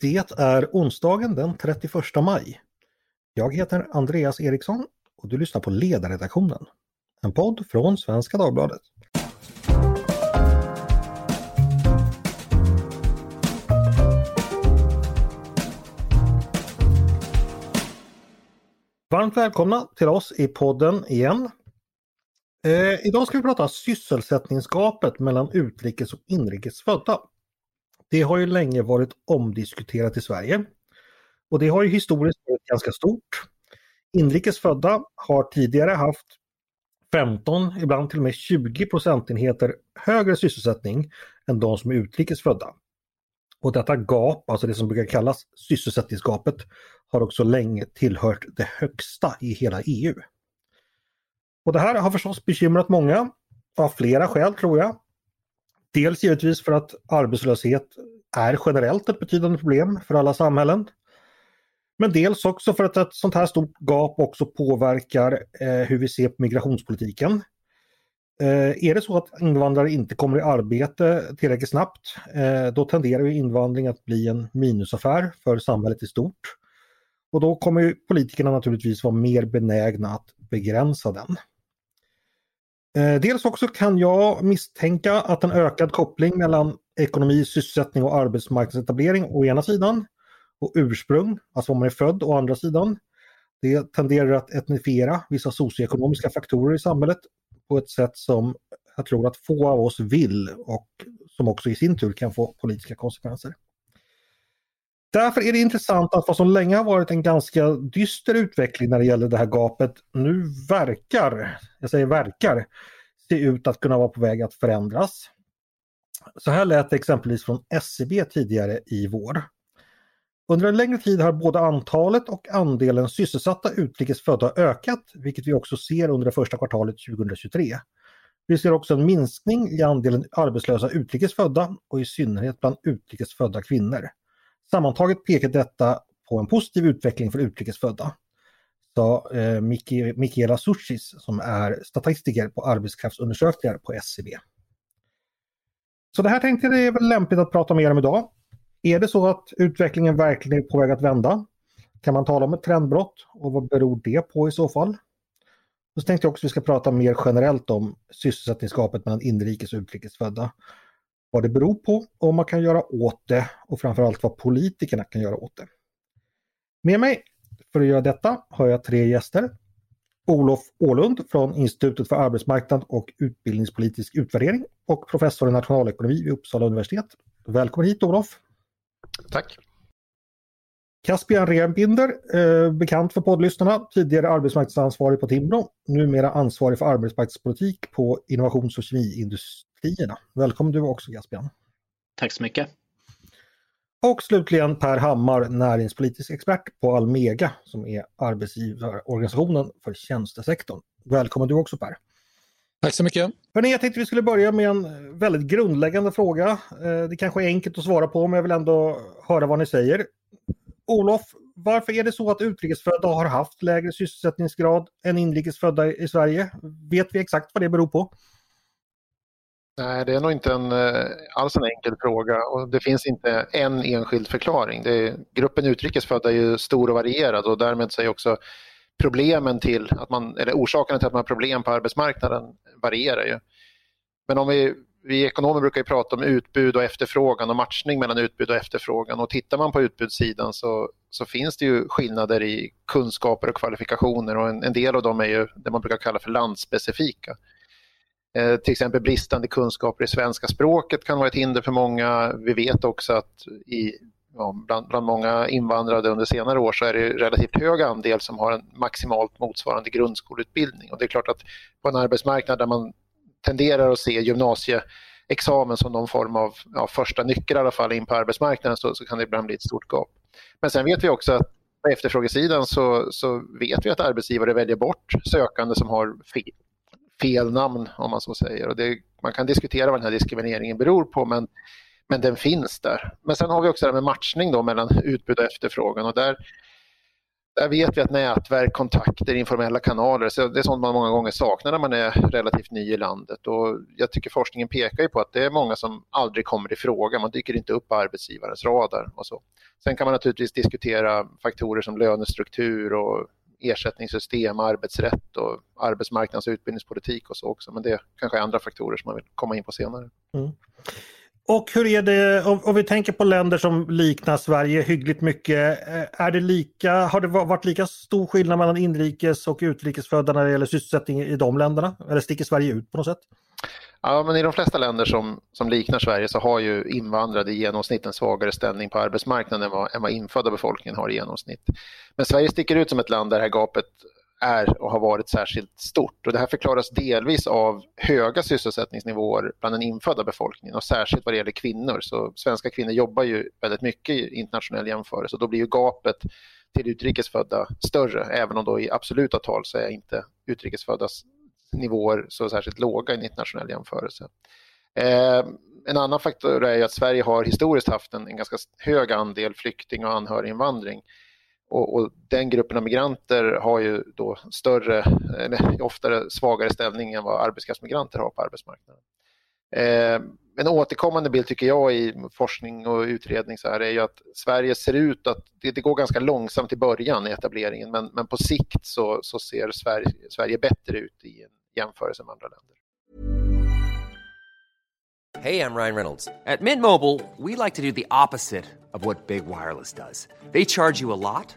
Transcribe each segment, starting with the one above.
Det är onsdagen den 31 maj. Jag heter Andreas Eriksson och du lyssnar på Ledarredaktionen. En podd från Svenska Dagbladet. Varmt välkomna till oss i podden igen. Eh, idag ska vi prata sysselsättningsgapet mellan utrikes och inrikes födda. Det har ju länge varit omdiskuterat i Sverige. Och det har ju historiskt varit ganska stort. Inrikesfödda har tidigare haft 15, ibland till och med 20 procentenheter högre sysselsättning än de som är utrikesfödda. Och detta gap, alltså det som brukar kallas sysselsättningsgapet, har också länge tillhört det högsta i hela EU. Och det här har förstås bekymrat många, av flera skäl tror jag. Dels givetvis för att arbetslöshet är generellt ett betydande problem för alla samhällen. Men dels också för att ett sånt här stort gap också påverkar eh, hur vi ser på migrationspolitiken. Eh, är det så att invandrare inte kommer i arbete tillräckligt snabbt, eh, då tenderar ju invandring att bli en minusaffär för samhället i stort. Och då kommer politikerna naturligtvis vara mer benägna att begränsa den. Eh, dels också kan jag misstänka att en ökad koppling mellan ekonomi, sysselsättning och arbetsmarknadsetablering å ena sidan och ursprung, alltså var man är född, å andra sidan. Det tenderar att etnifiera vissa socioekonomiska faktorer i samhället på ett sätt som jag tror att få av oss vill och som också i sin tur kan få politiska konsekvenser. Därför är det intressant att vad som länge har varit en ganska dyster utveckling när det gäller det här gapet nu verkar, jag säger verkar, se ut att kunna vara på väg att förändras. Så här lät det exempelvis från SCB tidigare i vår. Under en längre tid har både antalet och andelen sysselsatta utrikes födda ökat, vilket vi också ser under det första kvartalet 2023. Vi ser också en minskning i andelen arbetslösa utrikes födda och i synnerhet bland utrikes födda kvinnor. Sammantaget pekar detta på en positiv utveckling för utrikesfödda. Sa eh, Mikaela Sushis som är statistiker på arbetskraftsundersökningar på SCB. Så det här tänkte jag det är väl lämpligt att prata mer om idag. Är det så att utvecklingen verkligen är på väg att vända? Kan man tala om ett trendbrott och vad beror det på i så fall? Och Så tänkte jag också att vi ska prata mer generellt om sysselsättningsgapet mellan inrikes och utrikesfödda vad det beror på och vad man kan göra åt det och framförallt vad politikerna kan göra åt det. Med mig för att göra detta har jag tre gäster. Olof Ålund från Institutet för arbetsmarknad och utbildningspolitisk utvärdering och professor i nationalekonomi vid Uppsala universitet. Välkommen hit Olof! Tack! Caspian Rehnbinder, eh, bekant för poddlyssnarna, tidigare arbetsmarknadsansvarig på Timbro, numera ansvarig för arbetsmarknadspolitik på innovations och kemiindustrierna. Välkommen du också Caspian! Tack så mycket! Och slutligen Per Hammar, näringspolitisk expert på Almega som är arbetsgivarorganisationen för tjänstesektorn. Välkommen du också Per! Tack så mycket! Hörrni, jag tänkte vi skulle börja med en väldigt grundläggande fråga. Eh, det kanske är enkelt att svara på men jag vill ändå höra vad ni säger. Olof, varför är det så att utrikesfödda har haft lägre sysselsättningsgrad än inrikesfödda i Sverige? Vet vi exakt vad det beror på? Nej, det är nog inte en, eh, alls en enkel fråga och det finns inte en enskild förklaring. Är, gruppen utrikesfödda är ju stor och varierad och därmed så är också problemen till att man, eller orsakerna till att man har problem på arbetsmarknaden varierar ju. Men om vi vi ekonomer brukar ju prata om utbud och efterfrågan och matchning mellan utbud och efterfrågan. Och tittar man på utbudssidan så, så finns det ju skillnader i kunskaper och kvalifikationer och en, en del av dem är ju det man brukar kalla för landspecifika. Eh, till exempel bristande kunskaper i svenska språket kan vara ett hinder för många. Vi vet också att i, ja, bland, bland många invandrade under senare år så är det relativt hög andel som har en maximalt motsvarande grundskoleutbildning. Och det är klart att på en arbetsmarknad där man tenderar att se gymnasieexamen som någon form av ja, första nyckel i alla fall in på arbetsmarknaden så, så kan det ibland bli ett stort gap. Men sen vet vi också att på efterfrågesidan så, så vet vi att arbetsgivare väljer bort sökande som har fel, fel namn om man så säger. Och det, man kan diskutera vad den här diskrimineringen beror på men, men den finns där. Men sen har vi också det här med matchning då mellan utbud och efterfrågan och där där vet vi att nätverk, kontakter, informella kanaler, så det är sånt man många gånger saknar när man är relativt ny i landet. Och jag tycker forskningen pekar ju på att det är många som aldrig kommer i fråga, man dyker inte upp på arbetsgivarens radar. Och så. Sen kan man naturligtvis diskutera faktorer som lönestruktur och ersättningssystem, arbetsrätt och arbetsmarknads och utbildningspolitik och så också. Men det kanske är andra faktorer som man vill komma in på senare. Mm. Och hur är det om, vi tänker på länder som liknar Sverige hyggligt mycket. Eh, är det lika, har det varit lika stor skillnad mellan inrikes och utrikesfödda när det gäller sysselsättning i de länderna? Eller sticker Sverige ut på något sätt? Ja, men i de flesta länder som, som liknar Sverige så har ju invandrade i genomsnitt en svagare ställning på arbetsmarknaden än vad, än vad infödda befolkningen har i genomsnitt. Men Sverige sticker ut som ett land där det här gapet är och har varit särskilt stort. Och det här förklaras delvis av höga sysselsättningsnivåer bland den infödda befolkningen och särskilt vad det gäller kvinnor. Så svenska kvinnor jobbar ju väldigt mycket i internationell jämförelse och då blir ju gapet till utrikesfödda större, även om då i absoluta tal så är inte utrikesföddas nivåer så särskilt låga i en internationell jämförelse. Eh, en annan faktor är att Sverige har historiskt haft en, en ganska hög andel flykting och anhöriginvandring. Och, och, den gruppen av migranter har ju då större, eller oftare svagare ställning än vad arbetskraftsmigranter har på arbetsmarknaden. Eh, en återkommande bild tycker jag i forskning och utredning så här är ju att Sverige ser ut att, det, det går ganska långsamt i början i etableringen men, men på sikt så, så ser Sverige, Sverige bättre ut i en jämförelse med andra länder. Hej, jag Ryan Reynolds. På Mint Mobile, we like to do the opposite of what Big Wireless does. They charge you a lot,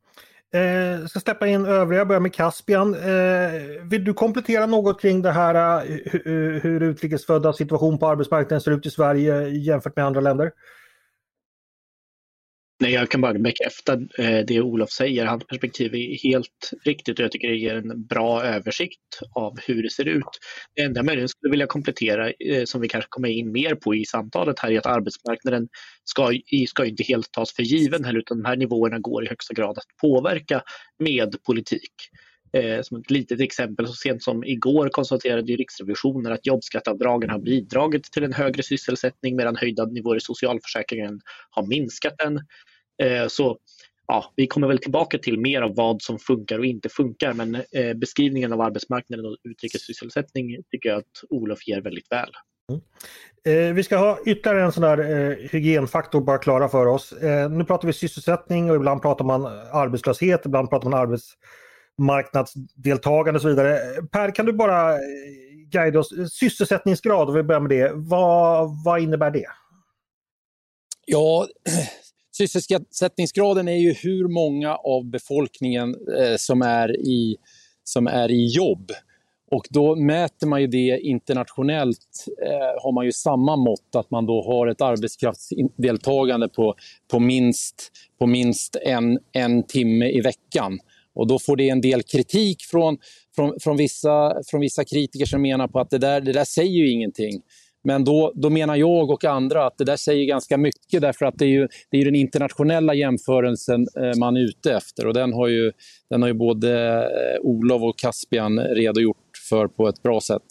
Eh, ska släppa in övriga, börja med Caspian. Eh, vill du komplettera något kring det här eh, hur utrikesfödda situation på arbetsmarknaden ser ut i Sverige jämfört med andra länder? Nej, jag kan bara bekräfta eh, det Olof säger. Hans perspektiv är helt riktigt och jag tycker det ger en bra översikt av hur det ser ut. Det enda jag möjligen skulle vilja komplettera, eh, som vi kanske kommer in mer på i samtalet här, är att arbetsmarknaden ska, ska inte helt tas för given heller, utan de här nivåerna går i högsta grad att påverka med politik. Eh, som ett litet exempel, så sent som igår konstaterade Riksrevisionen att jobbskatteavdragen har bidragit till en högre sysselsättning medan höjda nivåer i socialförsäkringen har minskat den. Eh, så ja, vi kommer väl tillbaka till mer av vad som funkar och inte funkar men eh, beskrivningen av arbetsmarknaden och utrikessysselsättning tycker jag att Olof ger väldigt väl. Mm. Eh, vi ska ha ytterligare en sån där eh, hygienfaktor bara klara för oss. Eh, nu pratar vi sysselsättning och ibland pratar man arbetslöshet, ibland pratar man arbetsmarknadsdeltagande och så vidare. Per, kan du bara guida oss? Sysselsättningsgrad, om vi börjar med det. Vad, vad innebär det? Ja, Sysselsättningsgraden är ju hur många av befolkningen eh, som, är i, som är i jobb. Och då mäter man ju det internationellt, eh, har man ju samma mått att man då har ett arbetskraftsdeltagande på, på minst, på minst en, en timme i veckan. Och då får det en del kritik från, från, från, vissa, från vissa kritiker som menar på att det där, det där säger ju ingenting. Men då, då menar jag och andra att det där säger ganska mycket därför att det är ju, det är den internationella jämförelsen eh, man är ute efter och den har ju, den har ju både eh, Olof och Caspian redogjort för på ett bra sätt.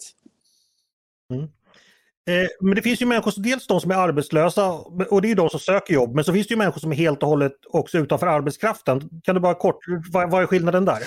Mm. Eh, men det finns ju människor, dels de som är arbetslösa och det är de som söker jobb, men så finns det ju människor som är helt och hållet också utanför arbetskraften. Kan du bara kort, vad, vad är skillnaden där?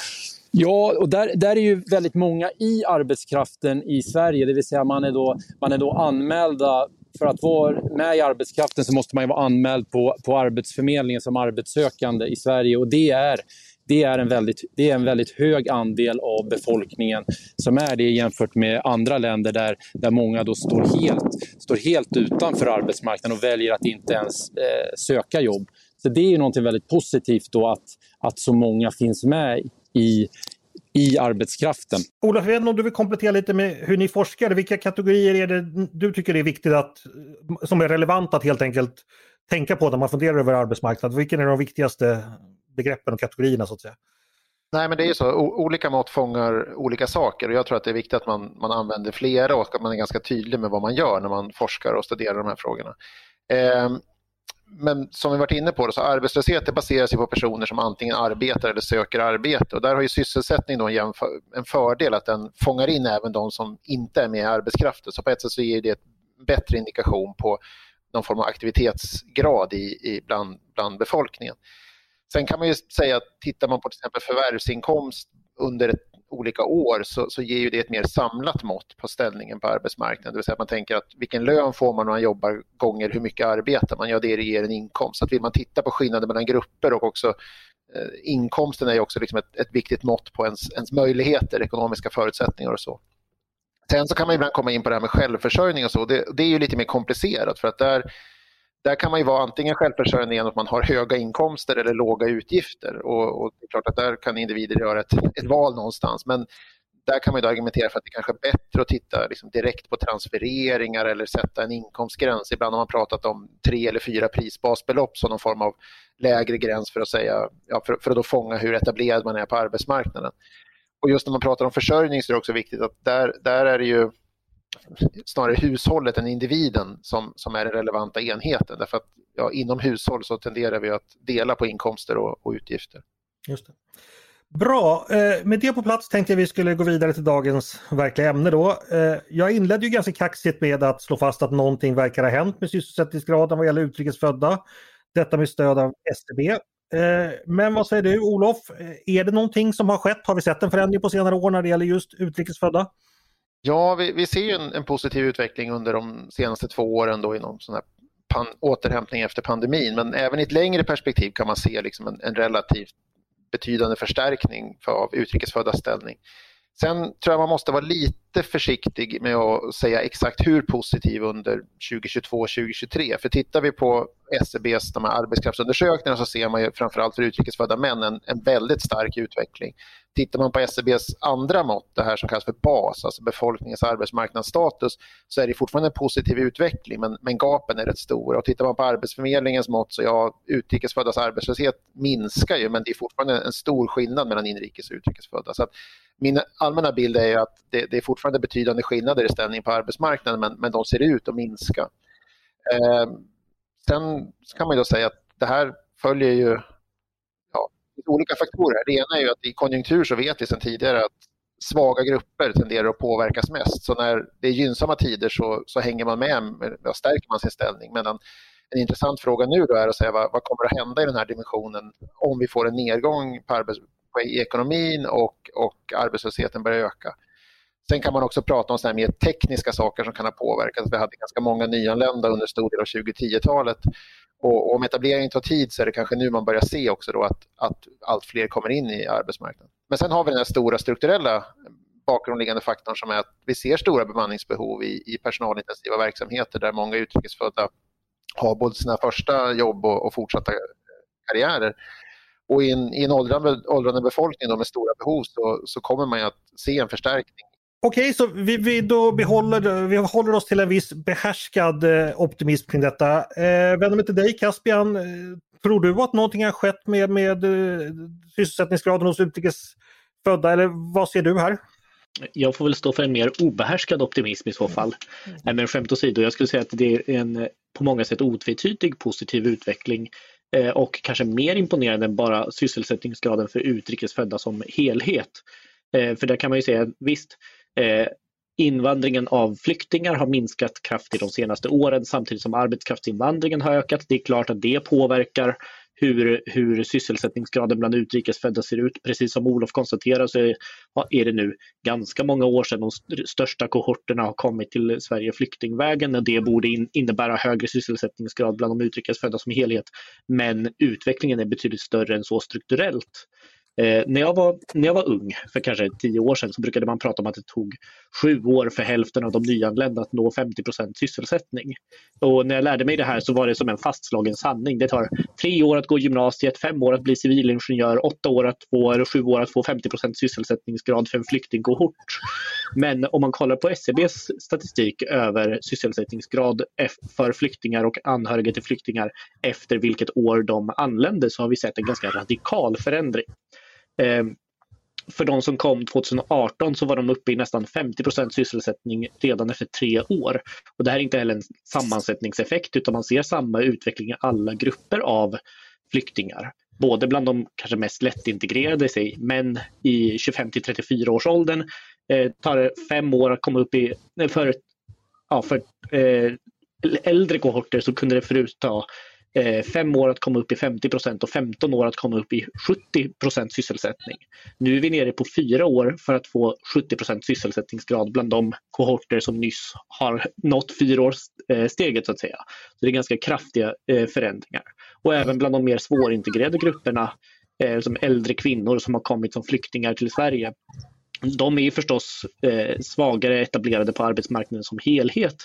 Ja, och där, där är ju väldigt många i arbetskraften i Sverige, det vill säga man är då, man är då anmälda eh, för att vara med i arbetskraften så måste man vara anmäld på, på Arbetsförmedlingen som arbetssökande i Sverige och det är, det är, en väldigt, det är en väldigt hög andel av befolkningen som är det jämfört med andra länder där, där många då står helt, står helt utanför arbetsmarknaden och väljer att inte ens eh, söka jobb. Så det är ju någonting väldigt positivt då att, att så många finns med i, i arbetskraften. Olof, jag om du vill komplettera lite med hur ni forskar. Vilka kategorier är det du tycker är viktigt att, som är relevant att helt enkelt tänka på när man funderar över arbetsmarknaden? Vilka är de viktigaste begreppen och kategorierna så att säga? Nej, men det är ju så. O olika mått fångar olika saker och jag tror att det är viktigt att man, man använder flera och att man är ganska tydlig med vad man gör när man forskar och studerar de här frågorna. Eh, men som vi varit inne på, så arbetslöshet det baseras på personer som antingen arbetar eller söker arbete och där har ju sysselsättning då en, en fördel att den fångar in även de som inte är med i arbetskraften. Så på ett sätt så ger det en bättre indikation på någon form av aktivitetsgrad i, i bland, bland befolkningen. Sen kan man ju säga att tittar man på till exempel förvärvsinkomst under ett, olika år så, så ger ju det ett mer samlat mått på ställningen på arbetsmarknaden. Det vill säga att man tänker att vilken lön får man när man jobbar gånger hur mycket arbetar man? Ja, det ger en inkomst. Så att vill man titta på skillnader mellan grupper och också eh, inkomsten är ju också liksom ett, ett viktigt mått på ens, ens möjligheter, ekonomiska förutsättningar och så. Sen så kan man ibland komma in på det här med självförsörjning och så. Det, det är ju lite mer komplicerat för att där där kan man ju vara antingen självförsörjande genom att man har höga inkomster eller låga utgifter. Och, och det är klart att där kan individer göra ett, ett val någonstans. Men där kan man argumentera för att det kanske är bättre att titta liksom direkt på transfereringar eller sätta en inkomstgräns. Ibland har man pratat om tre eller fyra prisbasbelopp som någon form av lägre gräns för att, säga, ja, för, för att då fånga hur etablerad man är på arbetsmarknaden. Och just när man pratar om försörjning så är det också viktigt att där, där är det ju snarare hushållet än individen som, som är den relevanta enheten. Därför att ja, inom hushåll så tenderar vi att dela på inkomster och, och utgifter. Just det. Bra, eh, med det på plats tänkte jag vi skulle gå vidare till dagens verkliga ämne då. Eh, jag inledde ju ganska kaxigt med att slå fast att någonting verkar ha hänt med sysselsättningsgraden vad gäller utrikesfödda. Detta med stöd av SCB. Eh, men vad säger du Olof, eh, är det någonting som har skett? Har vi sett en förändring på senare år när det gäller just utrikesfödda? Ja, vi, vi ser en, en, positiv utveckling under de senaste två åren då inom sån här pan, återhämtning efter pandemin. Men även i ett längre perspektiv kan man se liksom en, en relativt betydande förstärkning för, av utrikesföddas ställning. Sen tror jag man måste vara lite försiktig med att säga exakt hur positiv under 2022-2023. För tittar vi på SCBs de här arbetskraftsundersökningarna så ser man ju framförallt för utrikesfödda män en, en väldigt stark utveckling. Tittar man på SCBs andra mått, det här som kallas för BAS, alltså befolkningens arbetsmarknadsstatus, så är det fortfarande en positiv utveckling men, men gapen är rätt stora. Och tittar man på Arbetsförmedlingens mått så ja, utrikesföddas arbetslöshet minskar ju men det är fortfarande en stor skillnad mellan inrikes och utrikesfödda. Så att min allmänna bild är att det, det, är fortfarande betydande skillnader i ställning på arbetsmarknaden men, men de ser ut att minska. Eh, sen kan man då säga att det här följer ju ja, olika faktorer. Det ena är ju att i konjunktur så vet vi sedan tidigare att svaga grupper tenderar att påverkas mest. Så när det är gynnsamma tider så, så hänger man med, och stärker man sin ställning. Medan en intressant fråga nu då är att säga vad, vad, kommer att hända i den här dimensionen om vi får en nedgång på, arbets, i ekonomin och, och arbetslösheten börjar öka. Sen kan man också prata om såna mer tekniska saker som kan ha påverkat. Vi hade ganska många nyanlända under stor del av 2010-talet. Och, om etableringen tar tid så är det kanske nu man börjar se också då att, att allt fler kommer in i arbetsmarknaden. Men sen har vi den här stora strukturella bakgrundliggande faktorn som är att vi ser stora bemanningsbehov i, i personalintensiva verksamheter där många utrikesfödda har både sina första jobb och, och fortsatta karriärer. Och i en, i en åldrande, åldrande befolkning med stora behov så, så kommer man att se en förstärkning Okej, så vi, vi, då behåller, vi håller oss till en viss behärskad eh, optimism kring detta. Eh, vänder mig till dig Caspian. Eh, tror du att någonting har skett med, med eh, sysselsättningsgraden hos utrikesfödda eller vad ser du här? Jag får väl stå för en mer obehärskad optimism i så fall. Mm. Men skämt åsido, jag skulle säga att det är en på många sätt otvetydig positiv utveckling Eh, och kanske mer imponerande än bara sysselsättningsgraden för utrikesfödda som helhet. Eh, för där kan man ju säga, visst, eh, invandringen av flyktingar har minskat kraftigt de senaste åren samtidigt som arbetskraftsinvandringen har ökat. Det är klart att det påverkar hur, hur sysselsättningsgraden bland utrikesfödda ser ut. Precis som Olof konstaterar så är, är det nu ganska många år sedan de största kohorterna har kommit till Sverige flyktingvägen och det borde in, innebära högre sysselsättningsgrad bland de utrikesfödda som helhet. Men utvecklingen är betydligt större än så strukturellt. Eh, när, jag var, när jag var ung, för kanske tio år sedan, så brukade man prata om att det tog sju år för hälften av de nyanlända att nå 50% sysselsättning. Och när jag lärde mig det här så var det som en fastslagen sanning. Det tar tre år att gå gymnasiet, fem år att bli civilingenjör, åtta år att få, eller sju år att få 50% sysselsättningsgrad för en flyktingkohort. Men om man kollar på SCBs statistik över sysselsättningsgrad för flyktingar och anhöriga till flyktingar efter vilket år de anlände så har vi sett en ganska radikal förändring. Eh, för de som kom 2018 så var de uppe i nästan 50% sysselsättning redan efter tre år. Och det här är inte heller en sammansättningseffekt utan man ser samma utveckling i alla grupper av flyktingar. Både bland de kanske mest lättintegrerade, sig män i 25 till 34 års åldern. Eh, tar det fem år att komma upp i, för, ja, för eh, äldre kohorter så kunde det förut ta Eh, fem år att komma upp i 50 procent och 15 år att komma upp i 70 procent sysselsättning. Nu är vi nere på fyra år för att få 70 procent sysselsättningsgrad bland de kohorter som nyss har nått fyraårssteget eh, så att säga. Så det är ganska kraftiga eh, förändringar. Och även bland de mer svårintegrerade grupperna som äldre kvinnor som har kommit som flyktingar till Sverige de är förstås eh, svagare etablerade på arbetsmarknaden som helhet.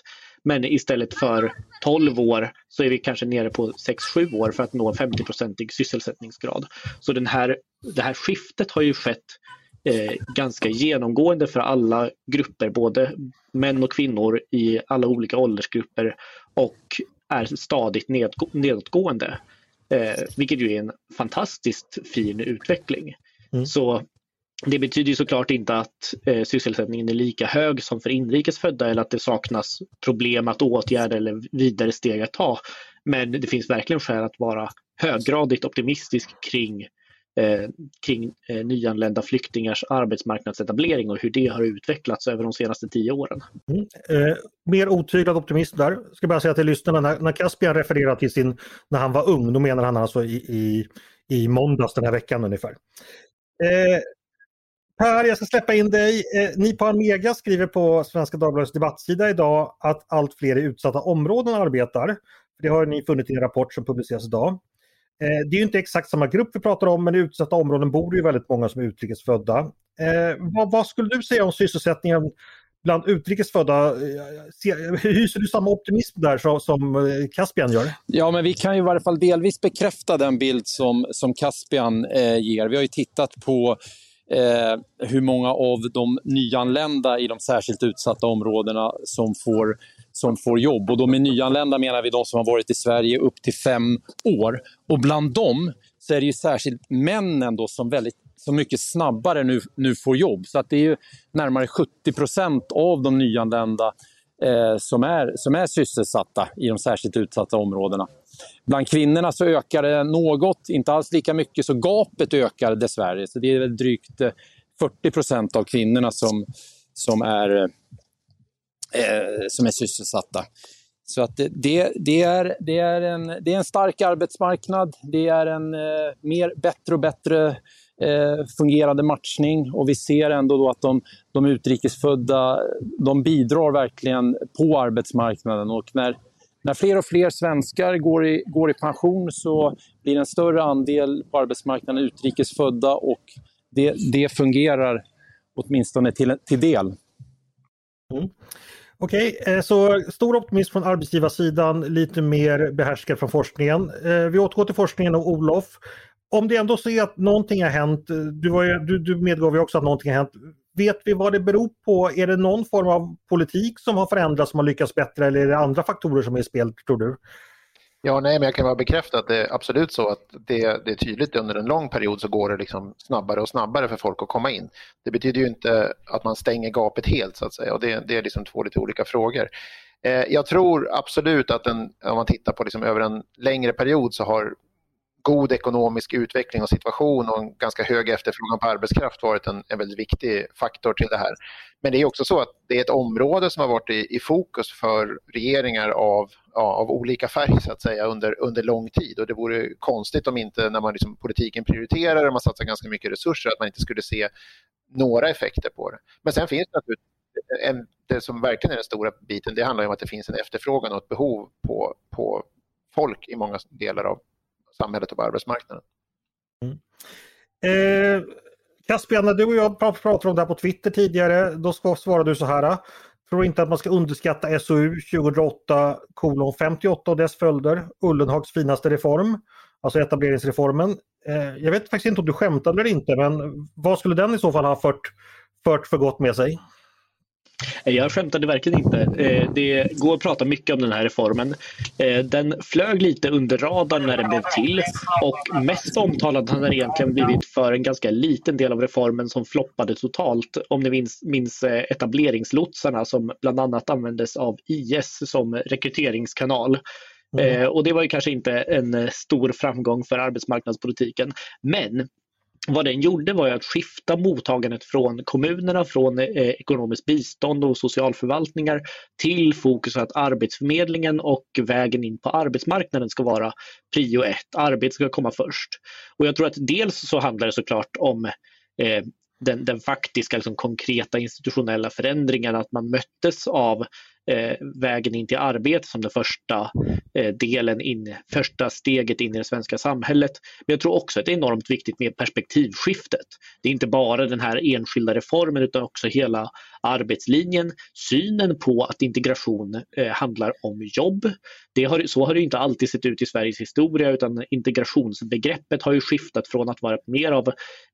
Men istället för 12 år så är vi kanske nere på 6-7 år för att nå 50-procentig sysselsättningsgrad. Så den här, det här skiftet har ju skett eh, ganska genomgående för alla grupper, både män och kvinnor i alla olika åldersgrupper och är stadigt nedåtgående. Eh, vilket ju är en fantastiskt fin utveckling. Mm. Så det betyder såklart inte att eh, sysselsättningen är lika hög som för inrikes födda eller att det saknas problem att åtgärda eller vidare steg att ta. Men det finns verkligen skäl att vara höggradigt optimistisk kring, eh, kring eh, nyanlända flyktingars arbetsmarknadsetablering och hur det har utvecklats över de senaste tio åren. Mm. Eh, mer otyglad optimism där. Jag ska bara säga till lyssnarna, när, när Caspian refererar till sin, när han var ung, då menar han alltså i, i, i måndags den här veckan ungefär. Eh, Per, jag ska släppa in dig. Eh, ni på Almega skriver på Svenska Dagbladets debattsida idag att allt fler i utsatta områden arbetar. Det har ni funnit i en rapport som publiceras idag. Eh, det är inte exakt samma grupp vi pratar om men i utsatta områden bor det ju väldigt många som är utrikesfödda. Eh, vad, vad skulle du säga om sysselsättningen bland utrikesfödda? Eh, hyser du samma optimism där som, som eh, Caspian gör? Ja, men vi kan ju i varje fall delvis bekräfta den bild som, som Caspian eh, ger. Vi har ju tittat på eh, hur många av de nyanlända i de särskilt utsatta områdena som får, som får jobb. Och då med nyanlända menar vi de som har varit i Sverige upp till fem år. Och bland dem så är det ju särskilt männen då som väldigt så mycket snabbare nu, nu får jobb. Så att det är ju närmare 70 procent av de nyanlända eh, som, är, som är sysselsatta i de särskilt utsatta områdena. Bland kvinnorna så ökar det något, inte alls lika mycket, så gapet ökar dessvärre. Så det är drygt eh, 40 procent av kvinnorna som, som, är, eh, som är sysselsatta. Så att det, det, är, det, är en, det är en stark arbetsmarknad, det är en eh, mer, bättre och bättre eh, fungerande matchning och vi ser ändå då att de, de utrikesfödda de bidrar verkligen på arbetsmarknaden och när när fler och fler svenskar går i, går i pension så blir en större andel på arbetsmarknaden utrikesfödda och det, det fungerar åtminstone till, till del. Mm. Okej, okay, så stor optimism från arbetsgivarsidan, lite mer behärskad från forskningen. Eh, vi återgår till forskningen och Olof. Om det ändå så är att någonting har hänt, eh, du, var ju, du, du medgav ju också att någonting har hänt. Vet vi vad det beror på? Är det någon form av politik som har förändrats som har lyckats bättre eller är det andra faktorer som är i spel tror du? Ja, nej, men jag kan bara bekräfta att det är absolut så att det, det är tydligt under en lång period så går det liksom snabbare och snabbare för folk att komma in. Det betyder ju inte att man stänger gapet helt så att säga och det, det är liksom två lite olika frågor. Eh, jag tror absolut att en, om man tittar på liksom över en längre period så har god ekonomisk utveckling och situation och en ganska hög efterfrågan på arbetskraft varit en, en väldigt viktig faktor till det här. Men det är också så att det är ett område som har varit i, i fokus för regeringar av, ja, av olika färg så att säga under, under lång tid och det vore konstigt om inte när man liksom, politiken prioriterar och man satsar ganska mycket resurser att man inte skulle se några effekter på det. Men sen finns det naturligtvis en, det som verkligen är den stora biten, det handlar om att det finns en efterfrågan och ett behov på, på folk i många delar av samhället och på arbetsmarknaden. Mm. Eh, Caspian, när du och jag pratade om det här på Twitter tidigare, då svarade du så här. Ah, tror inte att man ska underskatta SOU 2008 58 och dess följder, Ullenhags finaste reform, alltså etableringsreformen. Eh, jag vet faktiskt inte om du skämtade eller inte, men vad skulle den i så fall ha fört, fört för gott med sig? Jag skämtade verkligen inte. Eh, det går att prata mycket om den här reformen. Eh, den flög lite under radarn när den blev till och mest omtalad har den egentligen blivit för en ganska liten del av reformen som floppade totalt. Om ni minns, minns eh, etableringslotsarna som bland annat användes av IS som rekryteringskanal. Mm. Och det var ju kanske inte en stor framgång för arbetsmarknadspolitiken. Men vad den gjorde var att skifta mottagandet från kommunerna, från eh, ekonomiskt bistånd och socialförvaltningar till fokus att Arbetsförmedlingen och vägen in på arbetsmarknaden ska vara prio ett. Arbete ska komma först. Och jag tror att dels så handlar det såklart om eh, den, den, faktiska liksom, konkreta institutionella förändringen, att man möttes av Eh, vägen in till arbete som den första eh, delen in, första steget in i det svenska samhället. Men jag tror också att det är enormt viktigt med perspektivskiftet. Det är inte bara den här enskilda reformen utan också hela arbetslinjen, synen på att integration eh, handlar om jobb. Det har, så har det inte alltid sett ut i Sveriges historia utan integrationsbegreppet har ju skiftat från att vara mer av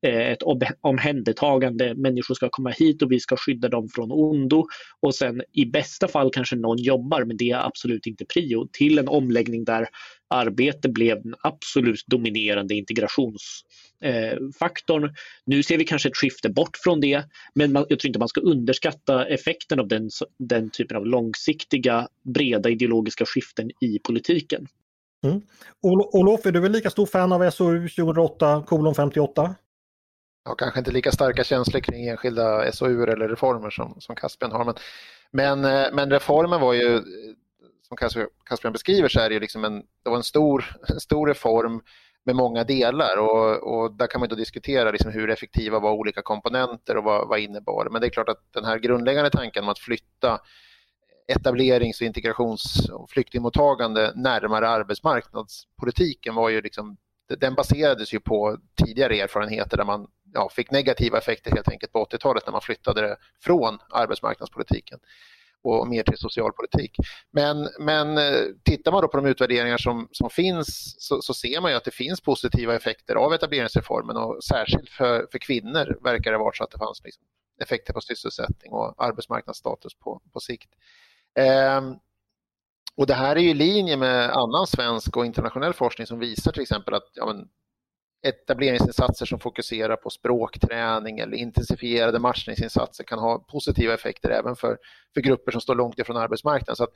eh, ett omhändertagande, människor ska komma hit och vi ska skydda dem från ondo. Och sen i bästa fall kanske någon jobbar men det är absolut inte prio. Till en omläggning där arbete blev den absolut dominerande integrationsfaktorn. Eh, nu ser vi kanske ett skifte bort från det, men man, jag tror inte man ska underskatta effekten av den, den typen av långsiktiga, breda ideologiska skiften i politiken. Mm. Olof, är du väl lika stor fan av SOU 2008 kolon 58? Ja, kanske inte lika starka känslor kring enskilda SOU eller reformer som, som Caspian har. Men, men, eh, men reformen var ju som Caspian beskriver så är det, liksom en, det var en stor, en stor reform med många delar och, och där kan man då diskutera liksom hur effektiva var olika komponenter och vad, vad innebar. Men det är klart att den här grundläggande tanken om att flytta etablerings och integrations och flyktingmottagande närmare arbetsmarknadspolitiken var ju liksom, den baserades ju på tidigare erfarenheter där man ja, fick negativa effekter helt enkelt på 80-talet när man flyttade det från arbetsmarknadspolitiken och mer till socialpolitik. Men, men eh, tittar man då på de utvärderingar som, som finns så, så, ser man ju att det finns positiva effekter av etableringsreformen och särskilt för, för kvinnor verkar det vara så att det fanns liksom effekter på sysselsättning och arbetsmarknadsstatus på, på sikt. Ehm, och Det här är i linje med annan svensk och internationell forskning som visar till exempel att ja, men, etableringsinsatser som fokuserar på språkträning eller intensifierade matchningsinsatser kan ha positiva effekter även för, för grupper som står långt ifrån arbetsmarknaden. Så att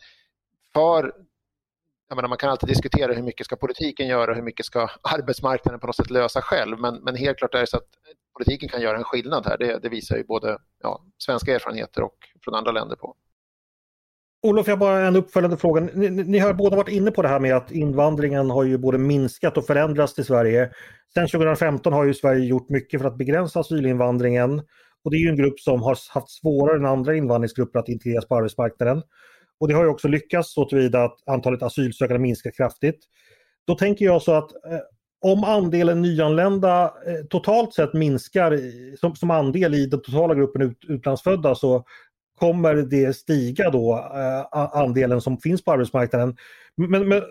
för, menar, man kan alltid diskutera hur mycket ska politiken göra och hur mycket ska arbetsmarknaden på något sätt lösa själv. Men, men helt klart är det så att politiken kan göra en skillnad här. Det, det visar ju både ja, svenska erfarenheter och från andra länder på. Olof, jag har bara en uppföljande fråga. Ni, ni, har båda varit inne på det här med att invandringen har ju både minskat och förändrats i Sverige. Sedan 2015 har ju Sverige gjort mycket för att begränsa asylinvandringen. Och det är ju en grupp som har haft svårare än andra invandringsgrupper att integreras på arbetsmarknaden. Och det har ju också lyckats så tillvida att antalet asylsökande minskar kraftigt. Då tänker jag så att eh, om andelen nyanlända eh, totalt sett minskar som, som andel i den totala gruppen ut, utlandsfödda så kommer det stiga då, eh, andelen som finns på arbetsmarknaden. Men, men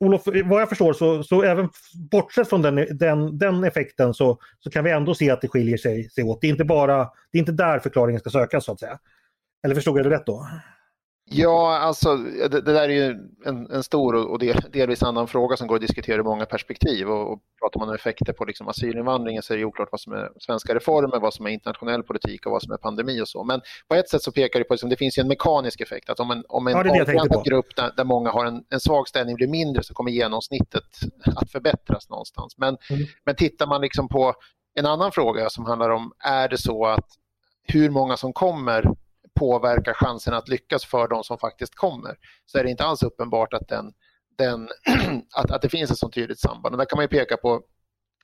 Olof, vad jag förstår så, så även bortsett från den, e, den, den effekten så, så kan vi ändå se att det skiljer sig, sig åt. Det är, inte bara, det är inte där förklaringen ska sökas så att säga. Eller förstod jag det rätt då? Ja, alltså det, det där är ju en, en stor och del, delvis annan fråga som går att diskutera ur många perspektiv. Och, och pratar man om effekter på liksom asylinvandringen så är det oklart vad som är svenska reformer, vad som är internationell politik och vad som är pandemi och så. Men på ett sätt så pekar det på att liksom, det finns en mekanisk effekt. Att om en, om en ja, grupp där, där, många har en, en svag ställning blir mindre så kommer genomsnittet att förbättras någonstans. Men, mm. men tittar man liksom på en annan fråga som handlar om, är det så att hur många som kommer påverkar chansen att lyckas för de som faktiskt kommer så är det inte alls uppenbart att, den, den att, att det finns ett så tydligt samband. Och där kan man ju peka på,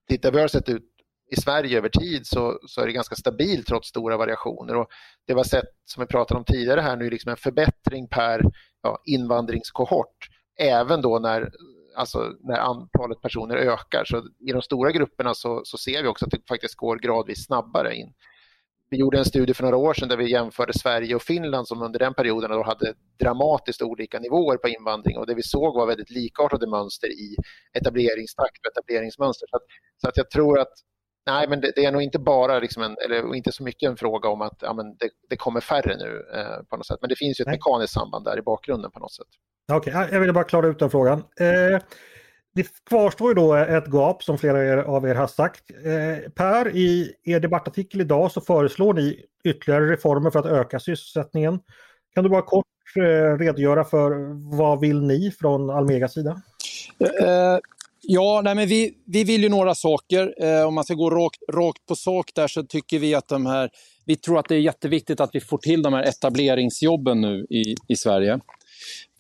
tittar vi har sett ut i Sverige över tid så, så är det ganska stabilt trots stora variationer. Och det vi har sett, som vi pratade om tidigare här nu, liksom en förbättring per ja, invandringskohort även då när, alltså när antalet personer ökar. Så I de stora grupperna så, så ser vi också att det faktiskt går gradvis snabbare in. Vi gjorde en studie för några år sedan där vi jämförde Sverige och Finland som under den perioden då hade dramatiskt olika nivåer på invandring och det vi såg var väldigt likartade mönster i etableringstakt och etableringsmönster. Så att, så att jag tror att Nej, men det, det, är nog inte bara, liksom en, eller inte så mycket en fråga om att ja, men det, det kommer färre nu eh, på något sätt. Men det finns ju ett Nej. mekaniskt samband där i bakgrunden på något sätt. Okej, okay, jag ville bara klara ut den frågan. Eh, det kvarstår ju då ett gap som flera av er har sagt. Eh, per, i er debattartikel idag så föreslår ni ytterligare reformer för att öka sysselsättningen. Kan du bara kort eh, redogöra för vad vill ni från Almegas sida? Eh, ja, nej men vi, vi vill ju några saker. Eh, om man ska gå rakt, rakt på sak där så tycker vi att de här... Vi tror att det är jätteviktigt att vi får till de här etableringsjobben nu i, i Sverige.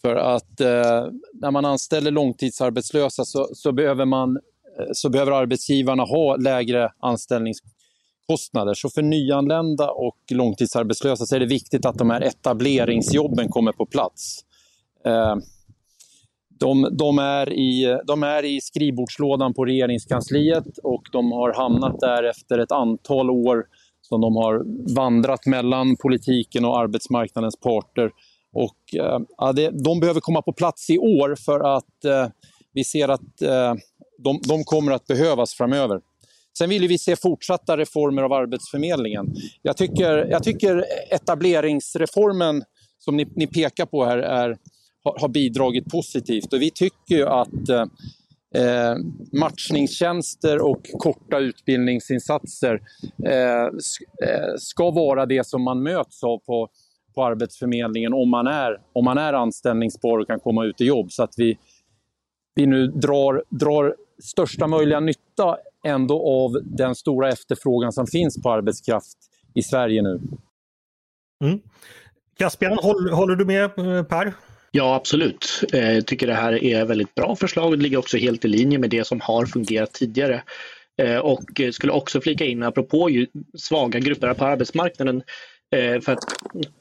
För att eh, när man anställer långtidsarbetslösa så, så, behöver man, eh, så behöver arbetsgivarna ha lägre anställningskostnader. Så för nyanlända och långtidsarbetslösa så är det viktigt att de här etableringsjobben kommer på plats. Eh, de, de, är i, de är i skrivbordslådan på regeringskansliet och de har hamnat där efter ett antal år som de har vandrat mellan politiken och arbetsmarknadens parter och, eh, ja, det, de behöver komma på plats i år för att eh, vi ser att eh, de, de, kommer att behövas framöver. Sen vill vi se fortsatta reformer av Arbetsförmedlingen. Jag tycker, jag tycker etableringsreformen som ni, ni pekar på här är, har, har, bidragit positivt. Och vi tycker att eh, eh, matchningstjänster och korta utbildningsinsatser eh, eh, ska vara det som man möts av på på Arbetsförmedlingen om man är, om man är anställningsbar och kan komma ut i jobb. Så att vi, vi nu drar, drar största möjliga nytta ändå av den stora efterfrågan som finns på arbetskraft i Sverige nu. Mm. Caspian, håller, håller du med eh, Per? Ja, absolut. Eh, jag tycker det här är väldigt bra förslag. Det ligger också helt i linje med det som har fungerat tidigare. Eh, och skulle också flika in, apropå svaga grupper på arbetsmarknaden, Eh, för att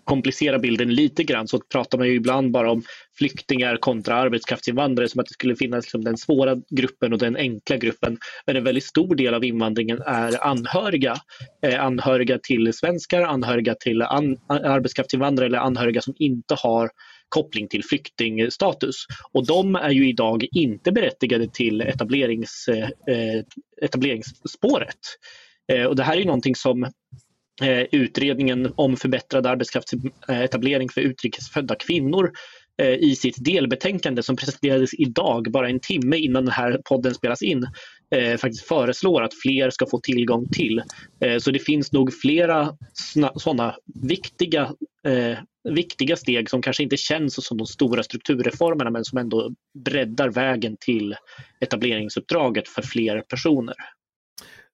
komplicera bilden lite grann så pratar man ju ibland bara om flyktingar kontra arbetskraftsinvandrare som att det skulle finnas liksom den svåra gruppen och den enkla gruppen. Men en väldigt stor del av invandringen är anhöriga. Eh, anhöriga till svenskar, anhöriga till an arbetskraftsinvandrare eller anhöriga som inte har koppling till flyktingstatus. Och de är ju idag inte berättigade till etablerings, eh, eh etableringsspåret. Eh, och det här är ju någonting som Eh, utredningen om förbättrad arbetskraftsetablering för utrikesfödda kvinnor eh, i sitt delbetänkande som presenterades idag, bara en timme innan den här podden spelas in, eh, faktiskt föreslår att fler ska få tillgång till. Eh, så det finns nog flera sådana viktiga, viktiga steg som kanske inte känns som de stora strukturreformerna men som ändå breddar vägen till etableringsuppdraget för fler personer.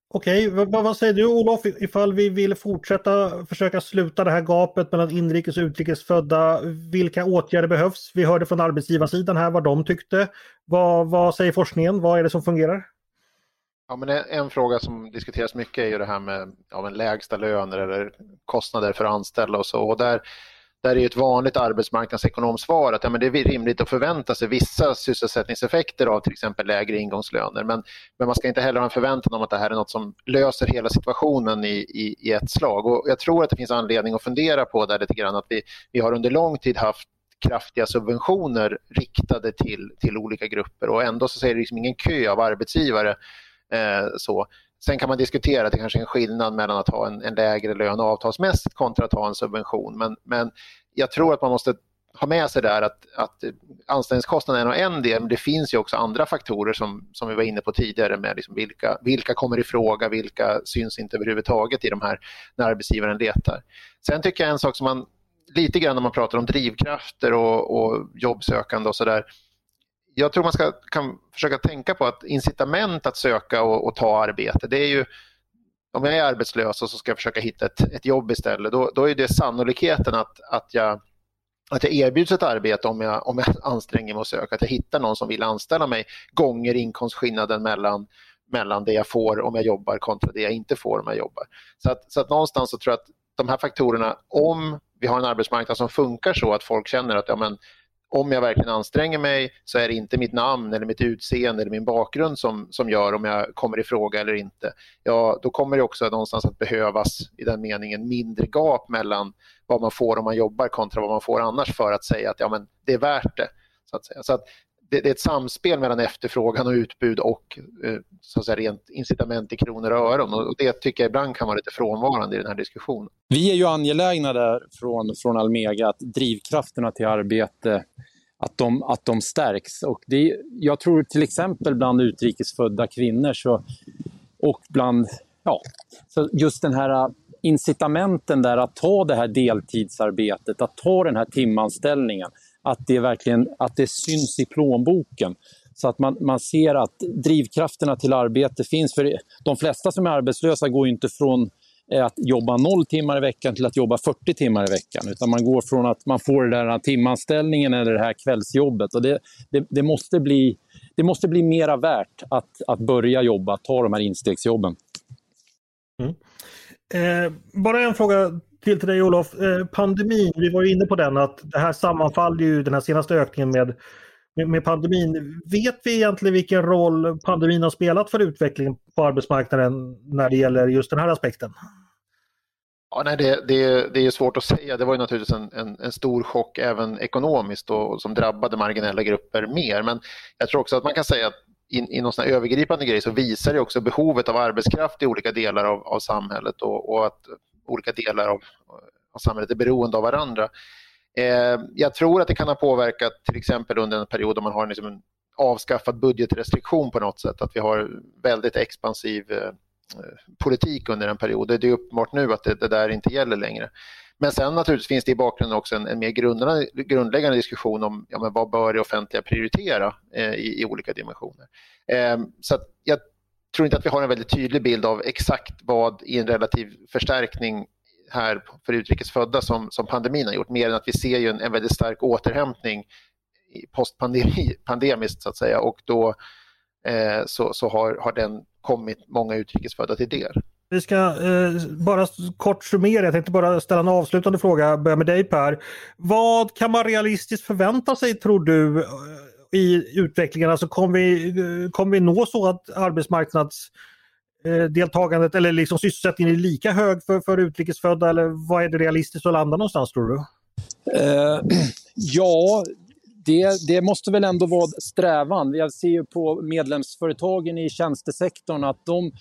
Okej, vad, vad, säger du Olof ifall vi vill fortsätta försöka sluta det här gapet mellan inrikes och utrikesfödda? Vilka åtgärder behövs? Vi hörde från arbetsgivarsidan här vad de tyckte. Vad, vad säger forskningen? Vad är det som fungerar? Ja, men en, en, fråga som diskuteras mycket är ju det här med ja, lägsta löner eller kostnader för anställda och så. Och där där är ett vanligt arbetsmarknadsekonomsvar att ja, men det är rimligt att förvänta sig vissa sysselsättningseffekter av till exempel lägre ingångslöner. Men, men man ska inte heller ha en förväntan om att det här är något som löser hela situationen i, i, i ett slag. Och jag tror att det finns anledning att fundera på det lite grann att vi, vi har under lång tid haft kraftiga subventioner riktade till, till olika grupper och ändå så är det liksom ingen kö av arbetsgivare. Eh, så. Sen kan man diskutera att det kanske är en skillnad mellan att ha en, en lägre lön avtalsmässigt kontra att ha en subvention. Men, men jag tror att man måste ha med sig där att, att anställningskostnaden är en del, men det finns ju också andra faktorer som, som vi var inne på tidigare med liksom vilka, vilka kommer i fråga, vilka syns inte överhuvudtaget i de här när arbetsgivaren letar. Sen tycker jag en sak som man lite grann när man pratar om drivkrafter och, och jobbsökande och sådär, jag tror man ska, kan försöka tänka på att incitament att söka och, och, ta arbete, det är ju om jag är arbetslös och så ska jag försöka hitta ett, ett jobb istället, då, då är det sannolikheten att, att, jag, att jag erbjuds ett arbete om jag, om jag anstränger mig att söka. att jag hittar någon som vill anställa mig gånger inkomstskillnaden mellan, mellan det jag får om jag jobbar kontra det jag inte får om jag jobbar. Så att, så att någonstans så tror jag att de här faktorerna, om vi har en arbetsmarknad som funkar så att folk känner att ja, men, om jag verkligen anstränger mig så är det inte mitt namn eller mitt utseende eller min bakgrund som, som gör om jag kommer i fråga eller inte. Ja, då kommer det också någonstans att behövas i den meningen mindre gap mellan vad man får om man jobbar kontra vad man får annars för att säga att ja, men det är värt det. Så att säga. Så att det, det, är ett samspel mellan efterfrågan och utbud och eh, så att säga, rent incitament i kronor och öron. Och det tycker jag ibland kan vara lite frånvarande i den här diskussionen. Vi är ju angelägna där från, från Almega att drivkrafterna till arbete att de, att de stärks. Och det, jag tror till exempel bland utrikesfödda kvinnor så, och bland, ja, så just den här incitamenten där att ta det här deltidsarbetet, att ta den här timanställningen, att det verkligen att det syns i plånboken. Så att man, man ser att drivkrafterna till arbete finns. För de flesta som är arbetslösa går inte från eh, att jobba noll timmar i veckan till att jobba 40 timmar i veckan. Utan man går från att man får den där timanställningen eller det här kvällsjobbet. Och det, det, det, måste, bli, det måste bli mera värt att, att börja jobba, ta de här instegsjobben. Mm. Eh, bara en fråga till till dig Olof. Eh, pandemin, vi var inne på den att det här sammanfaller ju den här senaste ökningen med, med, med, pandemin. Vet vi egentligen vilken roll pandemin har spelat för utvecklingen på arbetsmarknaden när det gäller just den här aspekten? Ja, nej, det, det, det är svårt att säga. Det var ju naturligtvis en, en, en stor chock även ekonomiskt och, som drabbade marginella grupper mer. Men jag tror också att man kan säga att i, i någon sån övergripande grej så visar det också behovet av arbetskraft i olika delar av, av samhället och, och, att olika delar av, av samhället är beroende av varandra. Eh, jag tror att det kan ha påverkat till exempel under en period då man har liksom en avskaffad budgetrestriktion på något sätt, att vi har väldigt expansiv eh, eh politik under en period. Det är uppenbart nu att det, det, där inte gäller längre. Men sen naturligtvis finns det i bakgrunden också en, en mer grundläggande, grundläggande diskussion om ja, men vad bör det offentliga prioritera eh, i, i, olika dimensioner. Eh, så jag tror inte att vi har en väldigt tydlig bild av exakt vad i en relativ förstärkning här för utrikesfödda som, som pandemin har gjort, mer än att vi ser ju en, en väldigt stark återhämtning postpandemiskt så att säga och då eh, så, så har, har den kommit många utrikesfödda till del. Vi ska eh, bara kort summera, jag tänkte bara ställa en avslutande fråga, börja med dig Per. Vad kan man realistiskt förvänta sig tror du i utvecklingen? Alltså kommer vi, kommer vi nå så att arbetsmarknadsdeltagandet eh, eller liksom sysselsättningen är lika hög för, för utrikesfödda eller vad är det realistiskt att landa någonstans tror du? Uh, ja, det, det, måste väl ändå vara strävan. Jag ser ju på medlemsföretagen i tjänstesektorn att de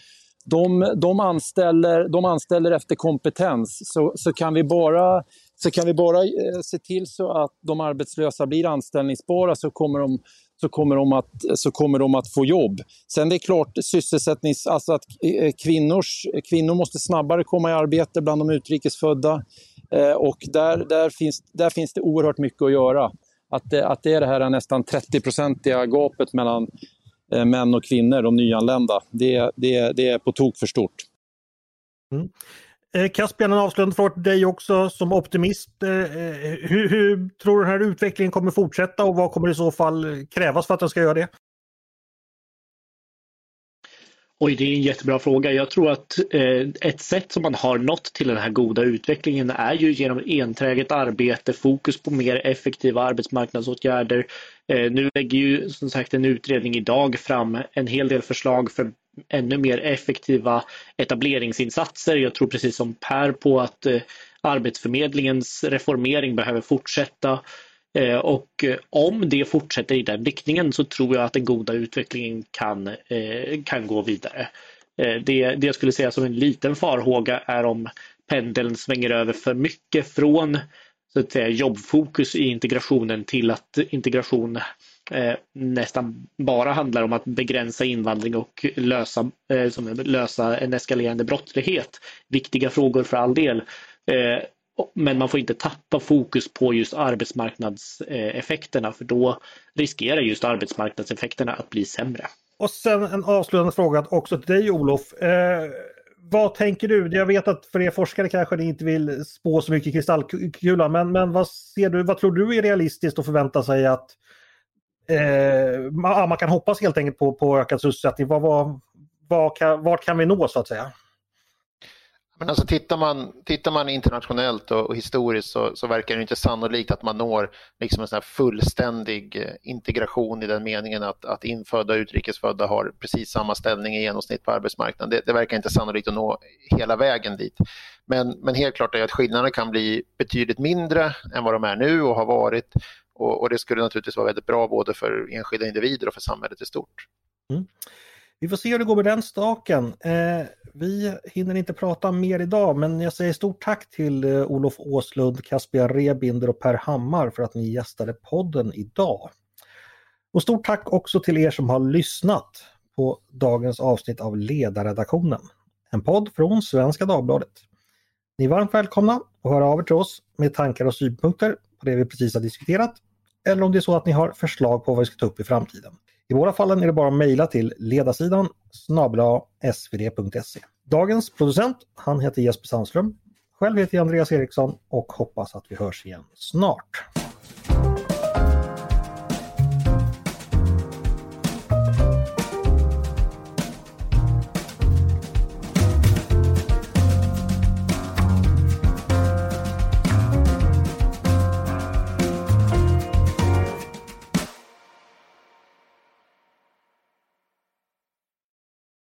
de, de, anställer, de anställer efter kompetens. Så, så kan vi bara, så kan vi bara eh, se till så att de arbetslösa blir anställningsbara så kommer de så kommer, de att, så kommer de att få jobb. Sen det är klart sysselsättnings... Alltså att eh, kvinnors, kvinnor måste snabbare komma i arbete bland de utrikesfödda. Eh, och där, där, finns, där finns det oerhört mycket att göra. Att det, att det är det här nästan 30-procentiga gapet mellan Eh, män och kvinnor, de nyanlända. Det, det, det är på tok för stort. Mm. Eh, Caspian, en avslutande fråga till dig också som optimist. Eh, eh, hur, hur, tror du den här utvecklingen kommer fortsätta och vad kommer i så fall krävas för att den ska göra det? Oj, det är en jättebra fråga. Jag tror att eh, ett sätt som man har nått till den här goda utvecklingen är ju genom enträget arbete, fokus på mer effektiva arbetsmarknadsåtgärder. Eh, nu lägger ju som sagt en utredning idag fram en hel del förslag för ännu mer effektiva etableringsinsatser. Jag tror precis som Per på att eh, Arbetsförmedlingens reformering behöver fortsätta. Eh, och eh, om det fortsätter i den riktningen så tror jag att den goda utvecklingen kan, eh, kan gå vidare. Det, det jag skulle säga som en liten farhåga är om pendeln svänger över för mycket från så att säga, jobbfokus i integrationen till att integration eh, nästan bara handlar om att begränsa invandring och lösa, eh, som lösa en eskalerande brottslighet. Viktiga frågor för all del. Eh, men man får inte tappa fokus på just arbetsmarknadseffekterna för då riskerar just arbetsmarknadseffekterna att bli sämre. Och sen en avslutande fråga också till dig Olof. Eh, vad tänker du? Jag vet att för er forskare kanske ni inte vill spå så mycket i kristallkulan, men, men vad, ser du, vad tror du är realistiskt att förvänta sig att eh, man, man, kan hoppas helt enkelt på, på ökad sysselsättning? Vad, vad, vad kan, vart kan vi nå så att säga? Men alltså tittar, man, tittar man internationellt och, och historiskt så, så, verkar det inte sannolikt att man når liksom en sån fullständig eh, integration i den meningen att, att infödda och utrikesfödda har precis samma ställning i genomsnitt på arbetsmarknaden. Det, det verkar inte sannolikt att nå hela vägen dit. Men, men helt klart är att skillnaderna kan bli betydligt mindre än vad de är nu och har varit Och, och, det skulle naturligtvis vara väldigt bra både för enskilda individer och för samhället i stort. Mm. Vi får se hur det går med den staken. Eh, vi hinner inte prata mer idag men jag säger stort tack till eh, Olof Åslund, Caspia Rebinder och Per Hammar för att ni gästade podden idag. Och stort tack också till er som har lyssnat på dagens avsnitt av Ledarredaktionen. En podd från Svenska Dagbladet. Ni är varmt välkomna att höra av er till oss med tankar och synpunkter på det vi precis har diskuterat. Eller om det är så att ni har förslag på vad vi ska ta upp i framtiden. I båda fallen är det bara att mejla till ledarsidan snabla svd.se. Dagens producent, han heter Jesper Sandström. Själv heter jag Andreas Eriksson och hoppas att vi hörs igen snart.